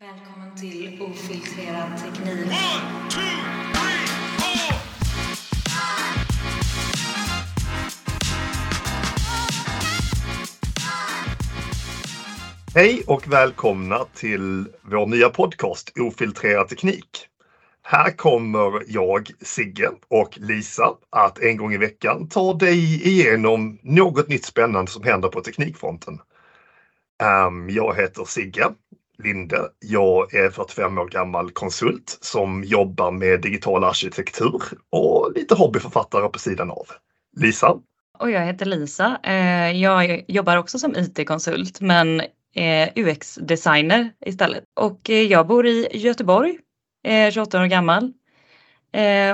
Välkommen till Ofiltrerad teknik. One, two, three, four. Hej och välkomna till vår nya podcast Ofiltrerad teknik. Här kommer jag, Sigge och Lisa att en gång i veckan ta dig igenom något nytt spännande som händer på teknikfronten. Ehm, jag heter Sigge Linde. Jag är 45 år gammal konsult som jobbar med digital arkitektur och lite hobbyförfattare på sidan av. Lisa? Och jag heter Lisa. Eh, jag jobbar också som IT-konsult men eh, UX-designer istället. Och eh, jag bor i Göteborg, 28 år gammal.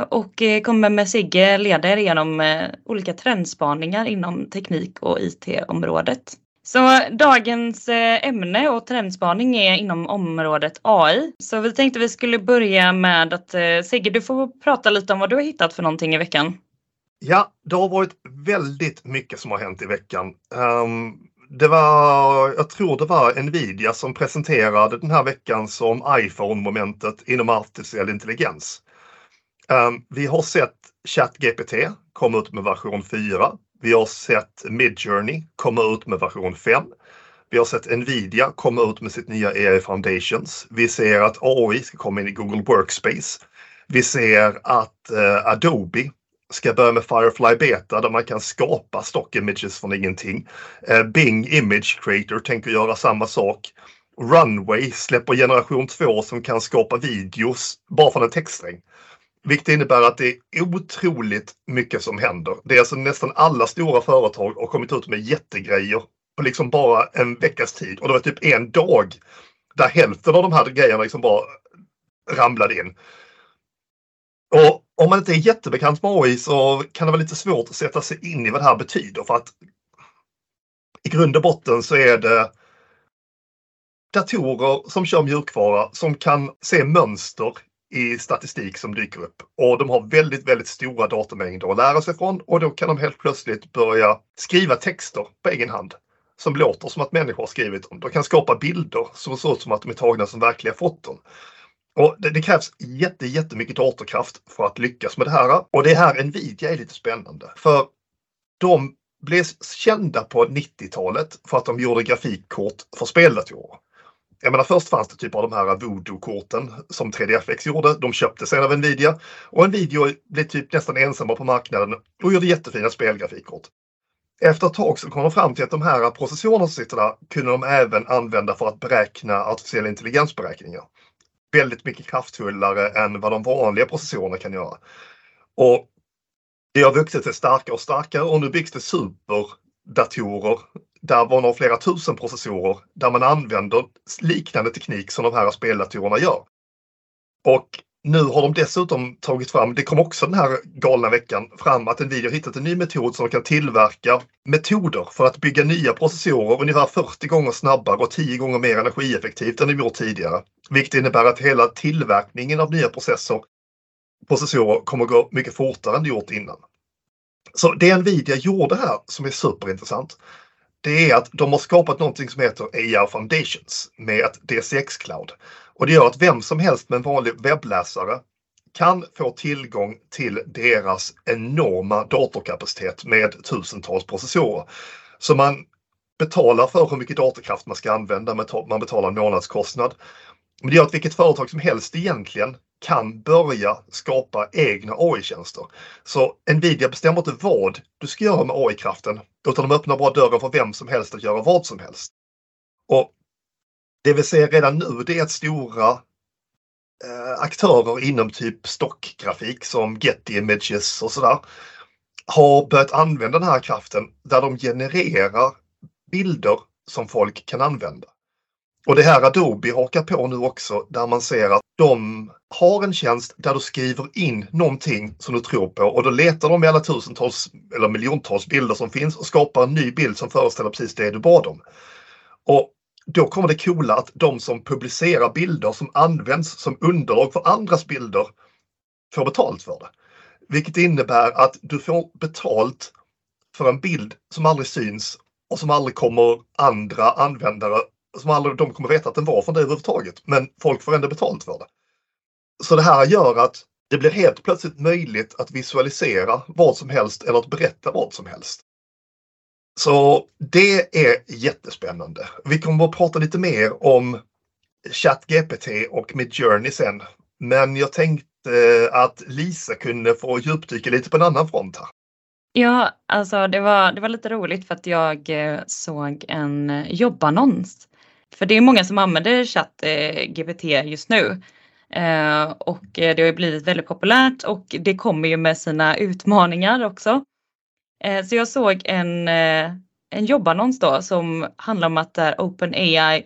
Och kommer med Sigge leda er olika trendspaningar inom teknik och IT-området. Så dagens eh, ämne och trendspaning är inom området AI. Så vi tänkte vi skulle börja med att eh, Sigge, du får prata lite om vad du har hittat för någonting i veckan. Ja, det har varit väldigt mycket som har hänt i veckan. Um, det var, jag tror det var Nvidia som presenterade den här veckan som iPhone-momentet inom artificiell intelligens. Um, vi har sett ChatGPT komma ut med version 4. Vi har sett Midjourney komma ut med version 5. Vi har sett Nvidia komma ut med sitt nya AI Foundations. Vi ser att AI ska komma in i Google Workspace. Vi ser att eh, Adobe ska börja med Firefly Beta där man kan skapa stock images från ingenting. Eh, Bing Image Creator tänker göra samma sak. Runway släpper generation 2 som kan skapa videos bara från en textsträng. Vilket innebär att det är otroligt mycket som händer. Det är alltså nästan alla stora företag har kommit ut med jättegrejer på liksom bara en veckas tid. Och det var typ en dag där hälften av de här grejerna liksom bara ramlade in. Och om man inte är jättebekant med AI så kan det vara lite svårt att sätta sig in i vad det här betyder för att i grund och botten så är det datorer som kör mjukvara som kan se mönster i statistik som dyker upp. Och de har väldigt, väldigt stora datamängder att lära sig från och då kan de helt plötsligt börja skriva texter på egen hand som låter som att människor har skrivit dem. De kan skapa bilder som ser ut som att de är tagna som verkliga foton. Och det, det krävs jätte, jättemycket datorkraft för att lyckas med det här. Och det här Nvidia är lite spännande. För de blev kända på 90-talet för att de gjorde grafikkort för speldatorer. Jag menar först fanns det typ av de här voodoo-korten som 3DFX gjorde. De köpte sen av Nvidia och Nvidia blev typ nästan ensamma på marknaden och gjorde jättefina spelgrafikkort. Efter ett tag så kom de fram till att de här processorerna som sitter där kunde de även använda för att beräkna artificiella intelligensberäkningar. Väldigt mycket kraftfullare än vad de vanliga processorerna kan göra. Och det har vuxit sig starkare och starkare och nu byggs det superdatorer där var nog flera tusen processorer där man använder liknande teknik som de här speldatorerna gör. Och nu har de dessutom tagit fram, det kom också den här galna veckan, fram att Nvidia har hittat en ny metod som kan tillverka metoder för att bygga nya processorer ungefär 40 gånger snabbare och 10 gånger mer energieffektivt än de gjort tidigare. Vilket innebär att hela tillverkningen av nya processor, processorer kommer gå mycket fortare än det gjort innan. Så det Nvidia gjorde här som är superintressant, det är att de har skapat någonting som heter AR Foundations med ett DCX Cloud. Och det gör att vem som helst med en vanlig webbläsare kan få tillgång till deras enorma datorkapacitet med tusentals processorer. Så man betalar för hur mycket datorkraft man ska använda, man betalar en månadskostnad. Men det gör att vilket företag som helst egentligen kan börja skapa egna AI-tjänster. Så Nvidia bestämmer inte vad du ska göra med AI-kraften utan de öppnar bara dörren för vem som helst att göra vad som helst. Och Det vi ser redan nu det är att stora eh, aktörer inom typ stockgrafik som Getty Images och sådär har börjat använda den här kraften där de genererar bilder som folk kan använda. Och det här Adobe hakar på nu också där man ser att de har en tjänst där du skriver in någonting som du tror på och då letar de i alla tusentals eller miljontals bilder som finns och skapar en ny bild som föreställer precis det du bad om. Och då kommer det coola att de som publicerar bilder som används som underlag för andras bilder får betalt för det. Vilket innebär att du får betalt för en bild som aldrig syns och som aldrig kommer andra användare som aldrig de kommer veta att den var från det överhuvudtaget. Men folk får ändå betalt för det. Så det här gör att det blir helt plötsligt möjligt att visualisera vad som helst eller att berätta vad som helst. Så det är jättespännande. Vi kommer att prata lite mer om ChatGPT och Midjourney sen. Men jag tänkte att Lisa kunde få djupdyka lite på en annan front här. Ja, alltså det var, det var lite roligt för att jag eh, såg en eh, jobbannons. För det är många som använder ChatGPT eh, just nu. Eh, och eh, det har blivit väldigt populärt och det kommer ju med sina utmaningar också. Eh, så jag såg en, en jobbannons då som handlar om att där OpenAI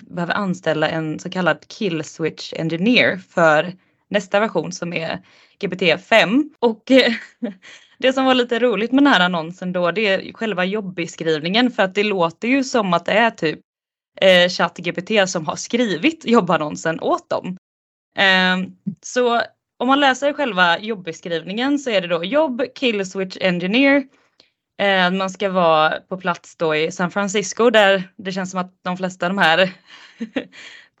behöver anställa en så kallad kill switch engineer för nästa version som är GPT 5. Och det som var lite roligt med den här annonsen då det är själva jobbeskrivningen för att det låter ju som att det är typ eh, ChatGPT som har skrivit jobbannonsen åt dem. Eh, så om man läser själva jobbeskrivningen så är det då jobb kill switch engineer. Eh, man ska vara på plats då i San Francisco där det känns som att de flesta av de här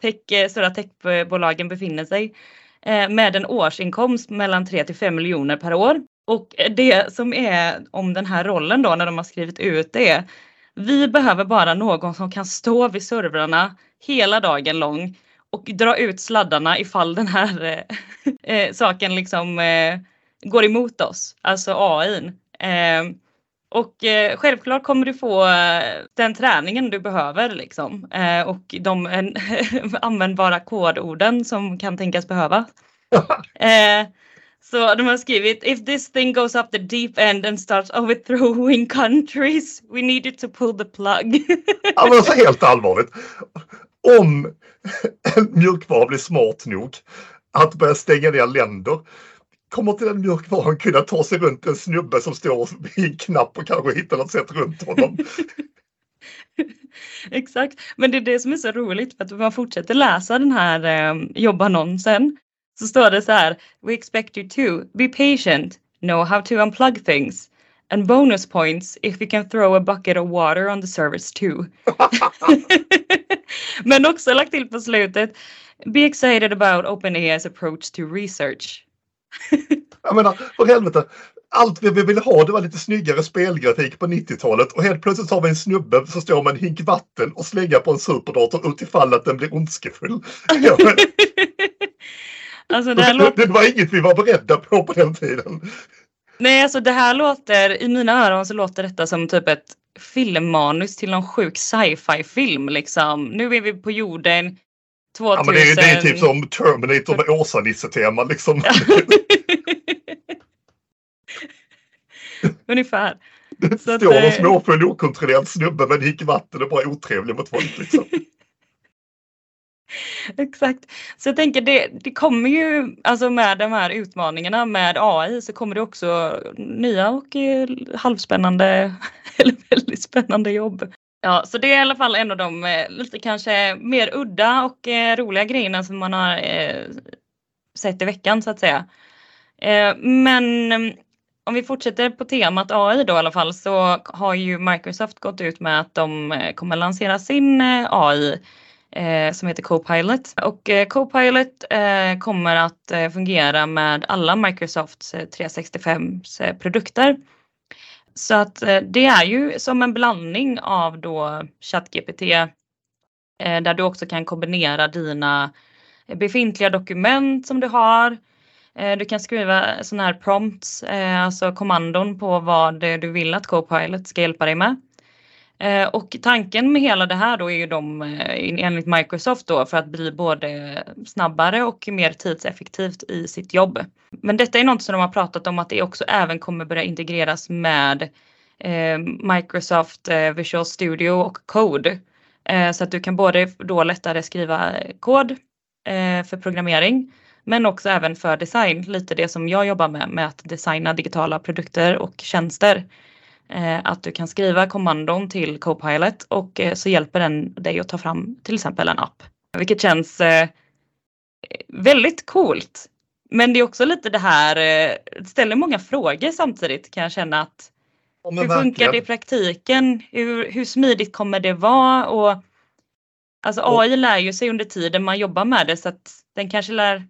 tech, stora techbolagen befinner sig eh, med en årsinkomst mellan 3 till 5 miljoner per år. Och det som är om den här rollen då när de har skrivit ut det är vi behöver bara någon som kan stå vid servrarna hela dagen lång och dra ut sladdarna ifall den här eh, eh, saken liksom eh, går emot oss, alltså AI. Eh, och eh, självklart kommer du få eh, den träningen du behöver liksom och de användbara kodorden som kan tänkas behövas. Så de har skrivit If this thing goes up the deep end and starts overthrowing countries we need you to pull the plug. ja men alltså helt allvarligt. Om en mjukvara blir smart nog att börja stänga ner länder kommer till den mjukvaran kunna ta sig runt en snubbe som står vid en knapp och kanske hitta något sätt runt honom. Exakt, men det är det som är så roligt för att man fortsätter läsa den här eh, jobbannonsen så står det så här. We expect you to be patient, know how to unplug things and bonus points if you can throw a bucket of water on the service too. Men också lagt till på slutet. Be excited about OpenAI's approach to research. Jag menar, för helvete. Allt vi ville ha det var lite snyggare spelgrafik på 90-talet och helt plötsligt har vi en snubbe som står med en hink vatten och slänger på en superdator utifall att den blir ondskefull. Alltså det, låter... det var inget vi var beredda på på den tiden. Nej, alltså det här låter, i mina öron så låter detta som typ ett filmmanus till någon sjuk sci-fi film liksom. Nu är vi på jorden 2000. Ja, men det, är, det är typ som Terminator med Åsa-Nisse-tema liksom. Ungefär. Det står en småfull okontrollerad snubbe med en hick vatten och bara otrevlig mot folk liksom. Exakt. Så jag tänker det, det kommer ju, alltså med de här utmaningarna med AI så kommer det också nya och eh, halvspännande eller väldigt spännande jobb. Ja, så det är i alla fall en av de eh, lite kanske mer udda och eh, roliga grejerna som man har eh, sett i veckan så att säga. Eh, men om vi fortsätter på temat AI då i alla fall så har ju Microsoft gått ut med att de kommer lansera sin AI eh, som heter Copilot. Och eh, Copilot eh, kommer att eh, fungera med alla Microsofts 365 eh, eh, produkter. Så att eh, det är ju som en blandning av då ChatGPT eh, där du också kan kombinera dina eh, befintliga dokument som du har. Du kan skriva sådana här prompts, alltså kommandon på vad du vill att Copilot ska hjälpa dig med. Eh, och tanken med hela det här då är ju de eh, enligt Microsoft då för att bli både snabbare och mer tidseffektivt i sitt jobb. Men detta är något som de har pratat om att det också även kommer börja integreras med eh, Microsoft Visual Studio och Code. Så att du kan både då lättare skriva kod för programmering men också även för design, lite det som jag jobbar med, med att designa digitala produkter och tjänster. Eh, att du kan skriva kommandon till Copilot och eh, så hjälper den dig att ta fram till exempel en app. Vilket känns eh, väldigt coolt. Men det är också lite det här, det ställer många frågor samtidigt kan jag känna att hur funkar det i praktiken? Hur, hur smidigt kommer det vara? Och Alltså AI lär ju sig under tiden man jobbar med det så att den kanske lär...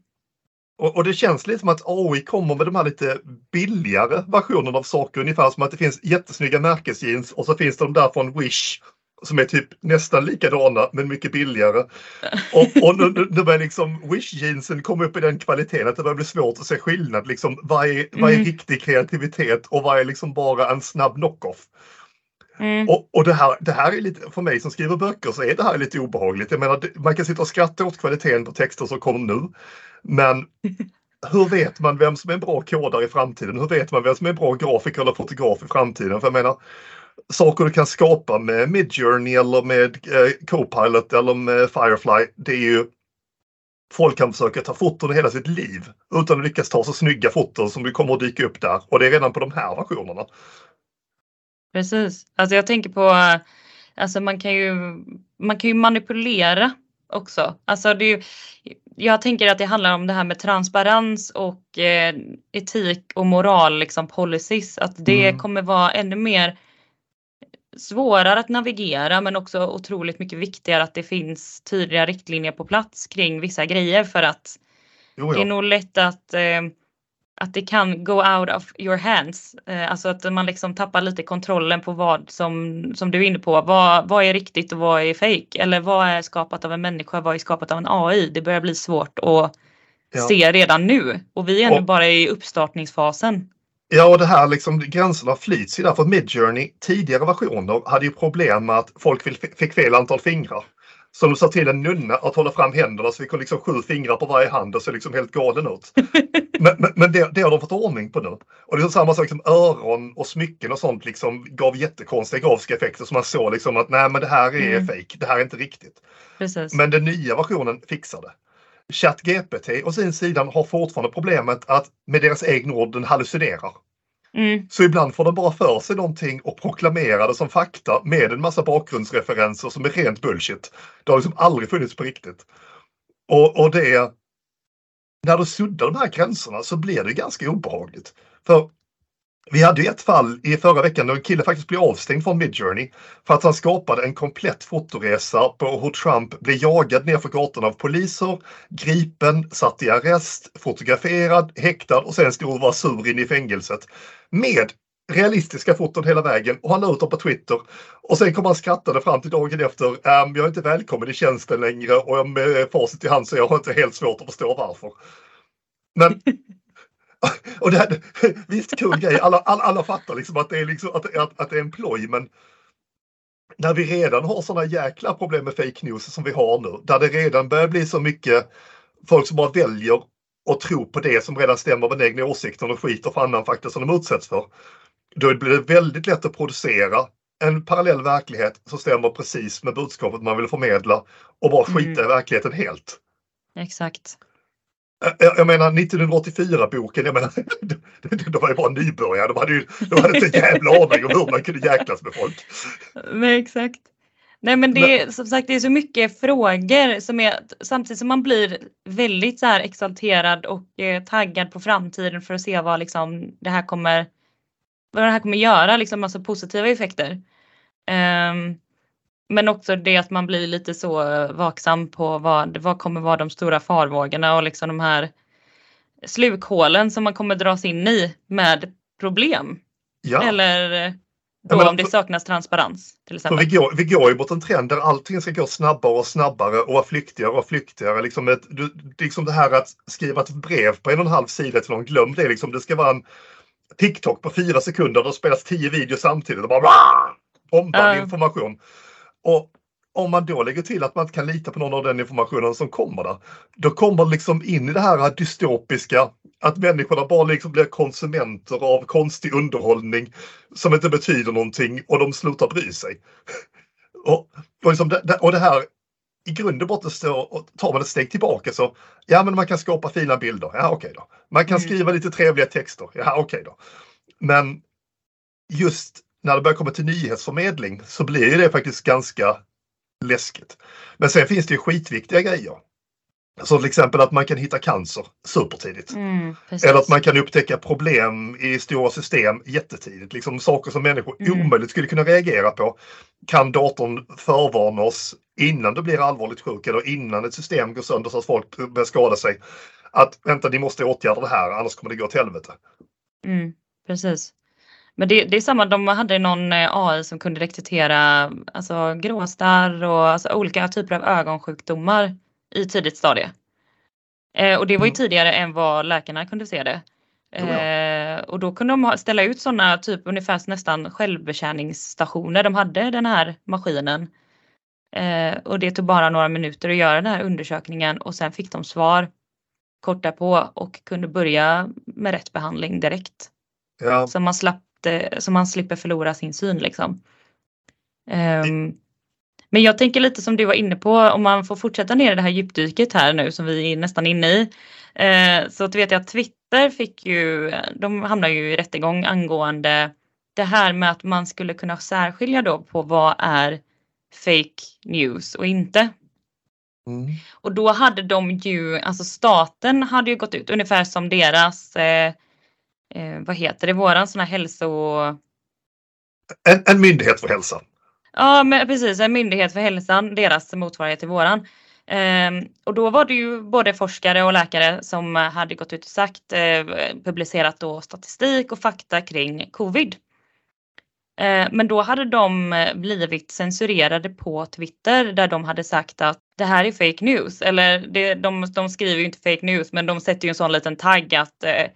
Och, och det känns lite som att AI kommer med de här lite billigare versionerna av saker. Ungefär som att det finns jättesnygga märkesjeans och så finns de där från Wish som är typ nästan likadana men mycket billigare. Och, och nu, nu, nu börjar liksom Wish-jeansen komma upp i den kvaliteten att det börjar bli svårt att se skillnad. Liksom, vad, är, vad är Mm. riktig kreativitet och vad är liksom bara en snabb knock-off? Mm. Och, och det, här, det här är lite, för mig som skriver böcker så är det här lite obehagligt. Jag menar, man kan sitta och skratta åt kvaliteten på texter som kommer nu. Men hur vet man vem som är en bra kodare i framtiden? Hur vet man vem som är en bra grafiker eller fotograf i framtiden? För jag menar, saker du kan skapa med Midjourney eller med eh, Copilot eller med Firefly, det är ju Folk kan försöka ta foton i hela sitt liv utan att lyckas ta så snygga foton som det kommer att dyka upp där. Och det är redan på de här versionerna. Precis. Alltså jag tänker på, alltså man kan ju, man kan ju manipulera också. Alltså det ju, jag tänker att det handlar om det här med transparens och eh, etik och moral, liksom policies. Att det Mm. kommer vara ännu mer svårare att navigera men också otroligt mycket viktigare att det finns tydliga riktlinjer på plats kring vissa grejer för att Jo, det är ja. nog lätt att, eh, att det kan go out of your hands. Eh, alltså att man liksom tappar lite kontrollen på vad som, som du är inne på. Vad, vad är riktigt och vad är fake? Eller vad är skapat av en människa? Vad är skapat av en AI? Det börjar bli svårt att Ja. se redan nu. Och vi är ännu Och- bara i uppstartningsfasen. Ja, och det här liksom gränserna flyts ju där för Midjourney tidigare versioner hade ju problem med att folk fick fel antal fingrar. Så de sa till en nunna att hålla fram händerna så vi kunde liksom sju fingrar på varje hand och så liksom helt galen ut. Men, men, men det, det har de fått ordning på nu. Och det är samma sak som öron och smycken och sånt liksom gav jättekonstiga grafiska effekter som man såg liksom att nej men det här är Mm. fake, det här är inte riktigt. Precis. Men den nya versionen fixar det. ChatGPT å sin sidan har fortfarande problemet att med deras egna ord den hallucinerar. Mm, Så ibland får den bara för sig någonting och proklamerar det som fakta med en massa bakgrundsreferenser som är rent bullshit. Det har liksom aldrig funnits på riktigt. Och, och det är... När du suddar de här gränserna så blir det ganska obehagligt. För vi hade ju ett fall i förra veckan då en kille faktiskt blev avstängd från Midjourney för att han skapade en komplett fotoresa på hur Trump blev jagad nerför gatan gatorna av poliser, gripen, satt i arrest, fotograferad, häktad och sen stod och var sur in i fängelset. Med realistiska foton hela vägen och han la ut dem på Twitter. Och sen kom han skrattande fram till dagen efter. Um, jag är inte välkommen i tjänsten längre och med facit i hand så jag har inte helt svårt att förstå varför. Men och det här, visst kul grej, alla, alla, alla fattar liksom att det är, liksom, att, att, att det är en ploj men när vi redan har sådana jäkla problem med fake news som vi har nu, där det redan börjar bli så mycket folk som bara väljer att tro på det som redan stämmer med den egna åsikten och skiter för annan fakta som de utsätts för. Då blir det väldigt lätt att producera en parallell verklighet som stämmer precis med budskapet man vill förmedla och bara skita Mm. i verkligheten helt. exakt. Jag, jag menar 1984-boken, jag menar, de, var ju bara nybörjare. De hade ju de hade inte en jävla aning om hur man kunde jäklas med folk. Nej, exakt. Nej men det är som sagt det är så mycket frågor som är samtidigt som man blir väldigt så här exalterad och eh, taggad på framtiden för att se vad liksom det här kommer vad det här kommer göra, liksom alltså positiva effekter. Ehm, men också det att man blir lite så vaksam på vad, vad kommer vara de stora farvågorna och liksom de här slukhålen som man kommer dras in i med problem. Ja, Eller eh, då men- om det saknas transparens till exempel. vi går, vi går ju mot en trend där allting ska gå snabbare och snabbare och vara flyktigare och flyktigare. Liksom, ett, du, liksom det här att skriva ett brev på en och en halv sida till någon, glöm det. Liksom, det ska vara en TikTok på fyra sekunder, då spelas tio videos samtidigt och bara bombad Ja. information. Och om man då lägger till att man inte kan lita på någon av den informationen som kommer där, då kommer liksom in i det här dystopiska, att människorna bara liksom blir konsumenter av konstig underhållning som inte betyder någonting och de slutar bry sig. Och, och, liksom det- och det här, i grund och botten så och tar man ett steg tillbaka så, ja men man kan skapa fina bilder, ja okej då. Man kan Mm. skriva lite trevliga texter, ja okej då. Men just när det börjar komma till nyhetsförmedling så blir det faktiskt ganska läskigt. Men sen finns det ju skitviktiga grejer. Så till exempel att man kan hitta cancer supertidigt. Mm. Eller att man kan upptäcka problem i stora system jättetidigt. Liksom saker som människor Mm. omöjligt skulle kunna reagera på. Kan datorn förvarna oss innan du blir allvarligt sjuk eller innan ett system går sönder så att folk börjar skada sig. Att vänta, ni måste åtgärda det här annars kommer det gå åt helvete. Mm, precis. Men det, det är samma, de hade någon eh, AI som kunde detektera alltså, gråstarr och alltså, olika typer av ögonsjukdomar i tidigt stadie. Eh, och det var ju Mm. tidigare än vad läkarna kunde se det. Eh, och då kunde de ställa ut sådana typ ungefär nästan självbetjäningsstationer. De hade den här maskinen. Eh, och det tog bara några minuter att göra den här undersökningen och sen fick de svar kort därpå och kunde börja med rätt behandling direkt. Ja, Så man, slapp det, så man slipper förlora sin syn liksom. Ehm, men jag tänker lite som du var inne på, om man får fortsätta ner i det här djupdyket här nu som vi är nästan inne i. Eh, så att vet jag att Twitter fick ju, de hamnar ju i rättegång angående det här med att man skulle kunna särskilja då på vad är fake news och inte. mm. Och då hade de ju, alltså staten hade ju gått ut ungefär som deras, eh, eh, vad heter det, våran sån här hälso... en, en myndighet för hälsa. Ja men precis, en myndighet för hälsan, deras motsvarighet till våran. Ehm, och då var det ju både forskare och läkare som hade gått ut och sagt, eh, publicerat då statistik och fakta kring covid. Ehm, Men då hade de eh, blivit censurerade på Twitter där de hade sagt att det här är fake news. Eller det, de, de skriver ju inte fake news men de sätter ju en sån liten tagg att eh,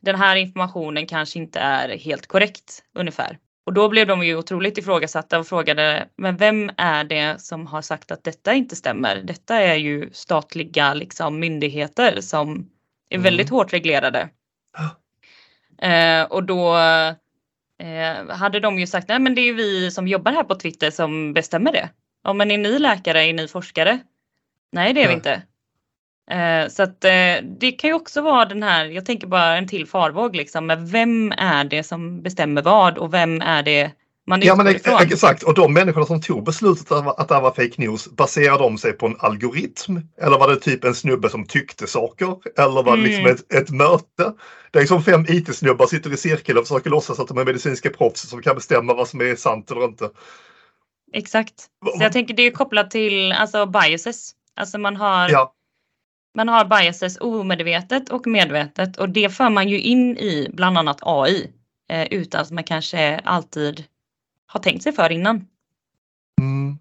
den här informationen kanske inte är helt korrekt ungefär. Och då blev de ju otroligt ifrågasatta och frågade men vem är det som har sagt att detta inte stämmer? Detta är ju statliga liksom, myndigheter som är Mm. väldigt hårt reglerade. Eh, och då eh, hade de ju sagt nej men det är ju vi som jobbar här på Twitter som bestämmer det. Ja men är ni läkare, är ni forskare? Nej det är vi Ja. inte. Eh, så att eh, det kan ju också vara den här, jag tänker bara en till farvåg liksom, men vem är det som bestämmer vad och vem är det man Ja men ifrån? ex- exakt och de människorna som tog beslutet att, det här var fake news baserade de sig på en algoritm? Eller var det typ en snubbe som tyckte saker? Eller var det liksom Mm. ett, ett möte? Det är som fem IT-snubbar sitter i cirkel och försöker låtsas att de är medicinska proffs som kan bestämma vad som är sant eller inte. Exakt. Så jag tänker det är kopplat till alltså biases. Alltså man har, Ja, man har biases omedvetet och medvetet och det för man ju in i bland annat AI eh, utan att man kanske alltid har tänkt sig för innan. Mm.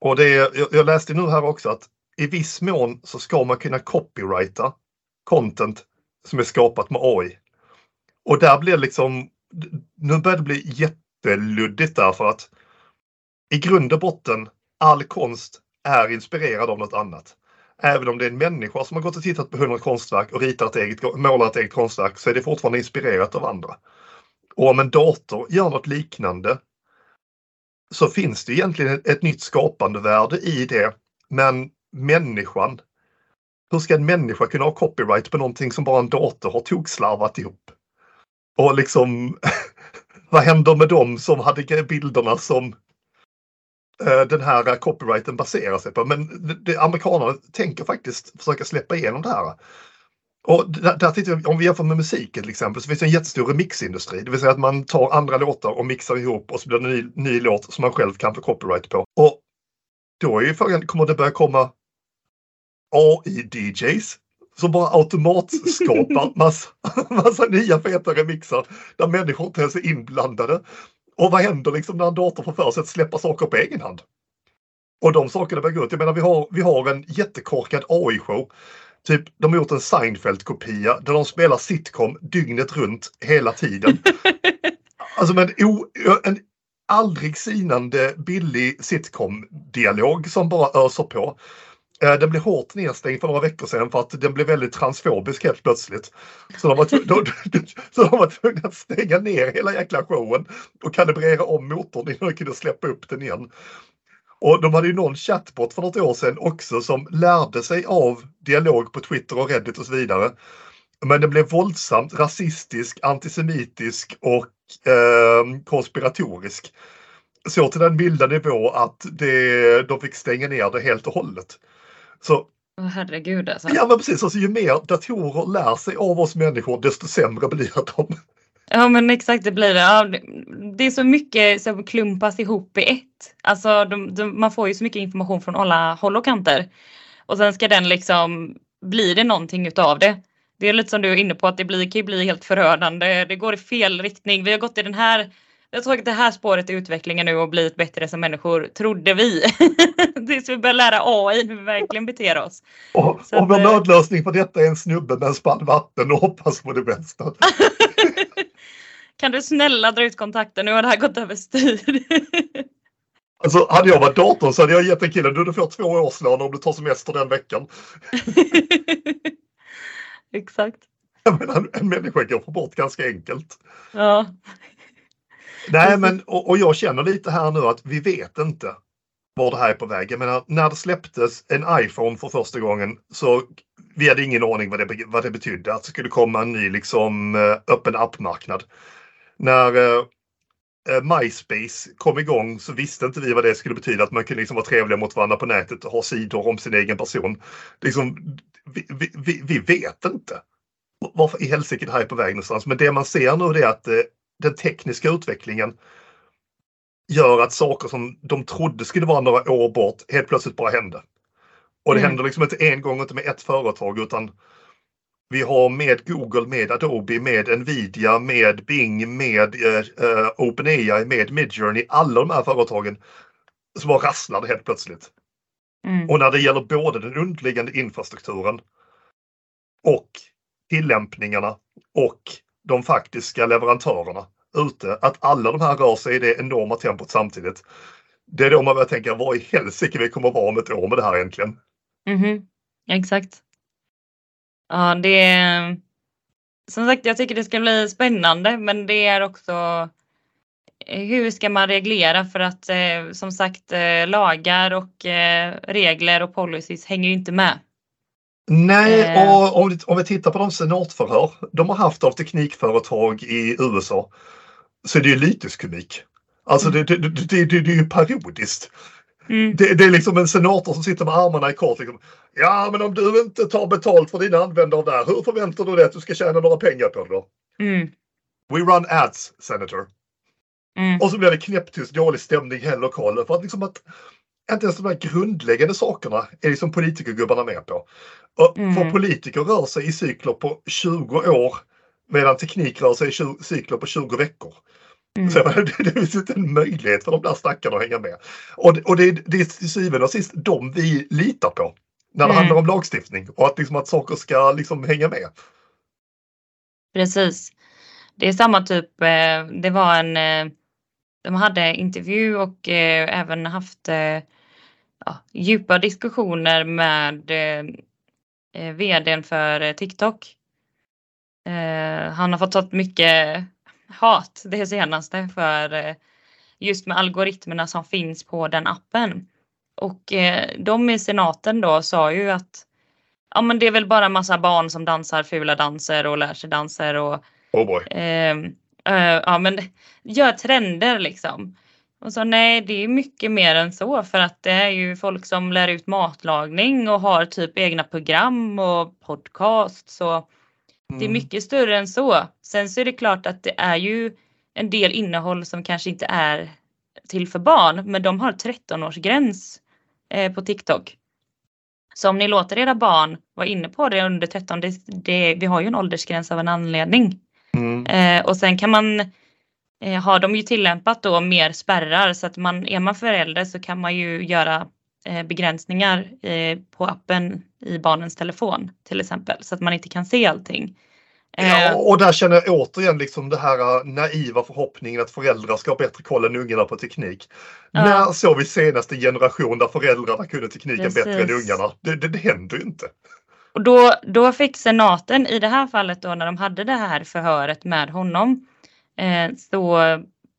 Och det jag, jag läste nu här också att i viss mån så ska man kunna copyrighta content som är skapat med AI. Och där blir det liksom, nu börjar det bli jätteluddigt därför att i grund och botten all konst är inspirerad av något annat. Även om det är en människa som har gått och tittat på hundra konstverk och ritat ett eget, målat ett eget konstverk så är det fortfarande inspirerat av andra. Och om en dator gör något liknande så finns det egentligen ett, nytt skapandevärde i det. Men människan, hur ska en människa kunna ha copyright på någonting som bara en dator har tokslarvat ihop? Och liksom, vad händer med dem som hade bilderna som den här copyrighten baserar sig på? Men det, det, amerikanerna tänker faktiskt försöka släppa igenom det här. Och där, där tittar vi, om vi jämför med musiken till exempel så finns det en jättestor remixindustri. Det vill säga att man tar andra låtar och mixar ihop och så blir det en ny, ny låt som man själv kan få copyright på. Och då är ju frågan, kommer det börja komma AI-DJs som bara automatskapar massa, massa nya feta remixar där människor inte ens är inblandade. Och vad händer liksom när en dator får för sig att släppa saker på egen hand? Och de sakerna börjar gå ut. Jag menar vi har, vi har en jättekorkad AI-show Typ, de har gjort en Seinfeld-kopia där de spelar sitcom dygnet runt hela tiden. alltså med en, o, en aldrig sinande billig sitcom-dialog som bara öser på. Eh, den blev hårt nedstängd för några veckor sedan för att den blev väldigt transfobisk helt plötsligt. Så de var, tv- de, så de var tvungna att stänga ner hela jäkla showen och kalibrera om motorn innan de kunde släppa upp den igen. Och de hade ju någon chatbot för något år sedan också som lärde sig av dialog på Twitter och Reddit och så vidare. Men den blev våldsamt rasistisk, antisemitisk och eh, konspiratorisk. Så till den milda nivå att det, de fick stänga ner det helt och hållet. Så Åh, herregud alltså. Ja men precis, alltså, ju mer datorer lär sig av oss människor desto sämre blir de. Ja men exakt det blir det. Ja, det- det är så mycket som klumpas ihop i ett. Alltså de, de, man får ju så mycket information från alla håll och kanter. Och sen ska den liksom, blir det någonting utav det? Det är lite som du är inne på att det blir, kan ju bli helt förödande. Det går i fel riktning. Vi har gått i den här, vi har tagit det här spåret i utvecklingen nu och blivit bättre som människor, trodde vi. Tills vi börjar lära AI hur vi verkligen beter oss. Och, Så och vår att, eh, nödlösning på detta är en snubbe med en spann vatten och hoppas på det bästa. Kan du snälla dra ut kontakten? Nu har det här gått överstyr. Alltså, hade jag varit datorn så hade jag gett en kille, du, du får två årslön om du tar semester den veckan. Exakt. Jag menar, en, en människa går få bort ganska enkelt. Ja. Nej, men och, och jag känner lite här nu att vi vet inte var det här är på väg. Jag menar, när det släpptes en iPhone för första gången så vi hade ingen aning vad det, vad det betydde. Att det skulle komma en ny liksom eh, öppen appmarknad. När eh, eh, MySpace kom igång så visste inte vi vad det skulle betyda. Att man kunde liksom vara trevliga mot varandra på nätet och ha sidor om sin egen person. Liksom, vi, vi, vi, vi vet inte varför i helsike det här är på väg någonstans. Men det man ser nu är att eh, den tekniska utvecklingen gör att saker som de trodde skulle vara några år bort helt plötsligt bara hände. Och det Mm. händer liksom inte en gång, inte med ett företag utan vi har med Google, med Adobe, med Nvidia, med Bing, med eh, eh, OpenAI, med Midjourney, alla de här företagen som bara rasslade helt plötsligt. Mm. Och när det gäller både den underliggande infrastrukturen och tillämpningarna och de faktiska leverantörerna ute, att alla de här rör sig i det enorma tempot samtidigt. Det är då man börjar tänka, vad i helsike vi kommer vara om ett år med det här egentligen? Mhm. Exakt. Ja, det är... Som sagt, jag tycker det ska bli spännande, men det är också eh, hur ska man reglera för att eh, som sagt eh, lagar och eh, regler och policies hänger ju inte med. Nej, Eh. och om, vi- om vi tittar på de senatförhör de har haft av teknikföretag i USA så är det ju lyteskomik. Alltså det, det, det, det, det, är ju parodiskt. Mm. Det, det är liksom en senator som sitter med armarna i kors. Liksom, ja, men om du inte tar betalt för dina användare där, hur förväntar du dig att du ska tjäna några pengar på det då? Mm. We run ads, senator. Mm. Och så blir det knäpptyst dålig stämning i lokalen för att liksom att inte ens de här grundläggande sakerna är liksom politikergubbarna med på. Och Mm. För politiker rör sig i cykler på 20 år medan teknik rör sig i cykler på 20 veckor. Mm. Så det, det finns inte en möjlighet för de där stackarna att hänga med. Och, och det, det är till syvende och sist de vi litar på när det Mm. handlar om lagstiftning och att, liksom, att saker ska liksom hänga med. Precis. Det är samma typ, eh, det var en, eh, de hade intervju och eh, även haft ja, djupa diskussioner med eh, eh, vdn för eh, TikTok. Eh, han har fått ta mycket hat det senaste för eh, just med algoritmerna som finns på den appen. Och eh, de i senaten då sa ju att ja men det är väl bara massa barn som dansar fula danser och lär sig danser och Oh boy. Eh, ja men gör trender liksom. Och så nej det är mycket mer än så för att det är ju folk som lär ut matlagning och har typ egna program och podcast så det är Mm. mycket större än så. Sen så är det klart att det är ju en del innehåll som kanske inte är till för barn men de har 13-årsgräns eh, på TikTok. Så om ni låter era barn vara inne på det under 13, det, det, vi har ju en åldersgräns av en anledning. Mm. Eh, och sen kan man har de ju tillämpat då mer spärrar så att man är man förälder så kan man ju göra eh, begränsningar eh, på appen i barnens telefon till exempel så att man inte kan se allting. Eh, Ja, och där känner jag återigen liksom det här naiva förhoppningen att föräldrar ska ha bättre koll än ungarna på teknik. Ja. När såg vi senaste generation där föräldrarna kunde tekniken bättre än Precis. ungarna? Det, det, det händer ju inte. Och då, då fick senaten i det här fallet då när de hade det här förhöret med honom eh, så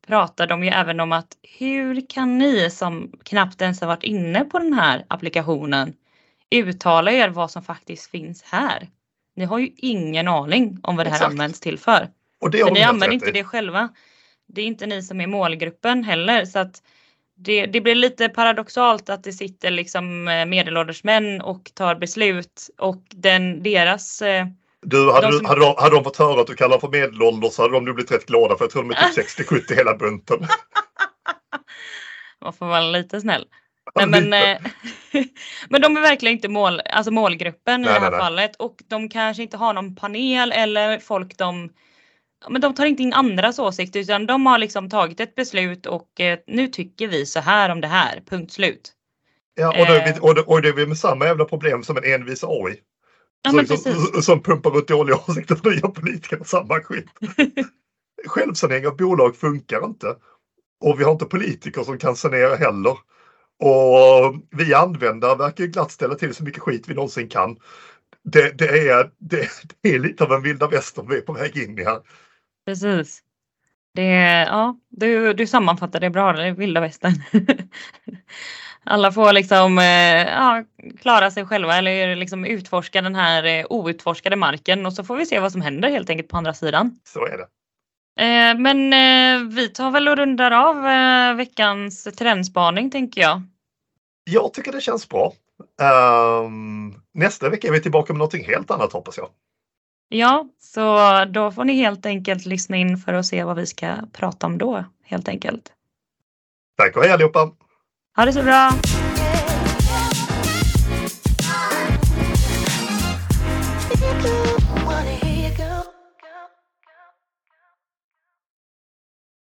pratade de ju även om att hur kan ni som knappt ens har varit inne på den här applikationen uttala er vad som faktiskt finns här? Ni har ju ingen aning om vad det här Exakt. används till för. Och det För ni använder inte det själva. Det är inte ni som är målgruppen heller så att det, det blir lite paradoxalt att det sitter liksom eh, medelålders män och tar beslut och den, deras eh, Du, hade, De som- hade, de, hade de fått höra att du kallar dem för medelålders så hade de nog blivit rätt glada för jag tror de är typ 60-70 hela bunten. Man får vara lite snäll. Nej, men, eh, men de är verkligen inte mål, alltså målgruppen i Nej, det här nej, fallet och de kanske inte har någon panel eller folk de men de tar inte in andras åsikter utan de har liksom tagit ett beslut och eh, nu tycker vi så här om det här, punkt slut. Ja, och, är Eh. och, det, och det är med samma jävla problem som en envis AI. Ja som, men liksom- som pumpar ut dåliga åsikter för nya politiker samma skit. Självsanering av bolag funkar inte. Och vi har inte politiker som kan sanera heller. Och vi användare verkar ju glatt ställa till så mycket skit vi någonsin kan. Det, det, är, det, det är lite av en vilda västern vi är på väg in i här. Precis. Det, ja, du, du sammanfattar det bra, det är vilda västern. Alla får liksom eh, ja, klara sig själva eller liksom utforska den här eh, outforskade marken och så får vi se vad som händer helt enkelt på andra sidan. Så är det. Eh, men vi tar väl och rundar av veckans trendspaning tänker jag. Jag tycker det känns bra. Ehm, nästa vecka är vi tillbaka med någonting helt annat hoppas jag. Ja, så då får ni helt enkelt lyssna in för att se vad vi ska prata om då helt enkelt. Tack och hej allihopa! Ha det så bra!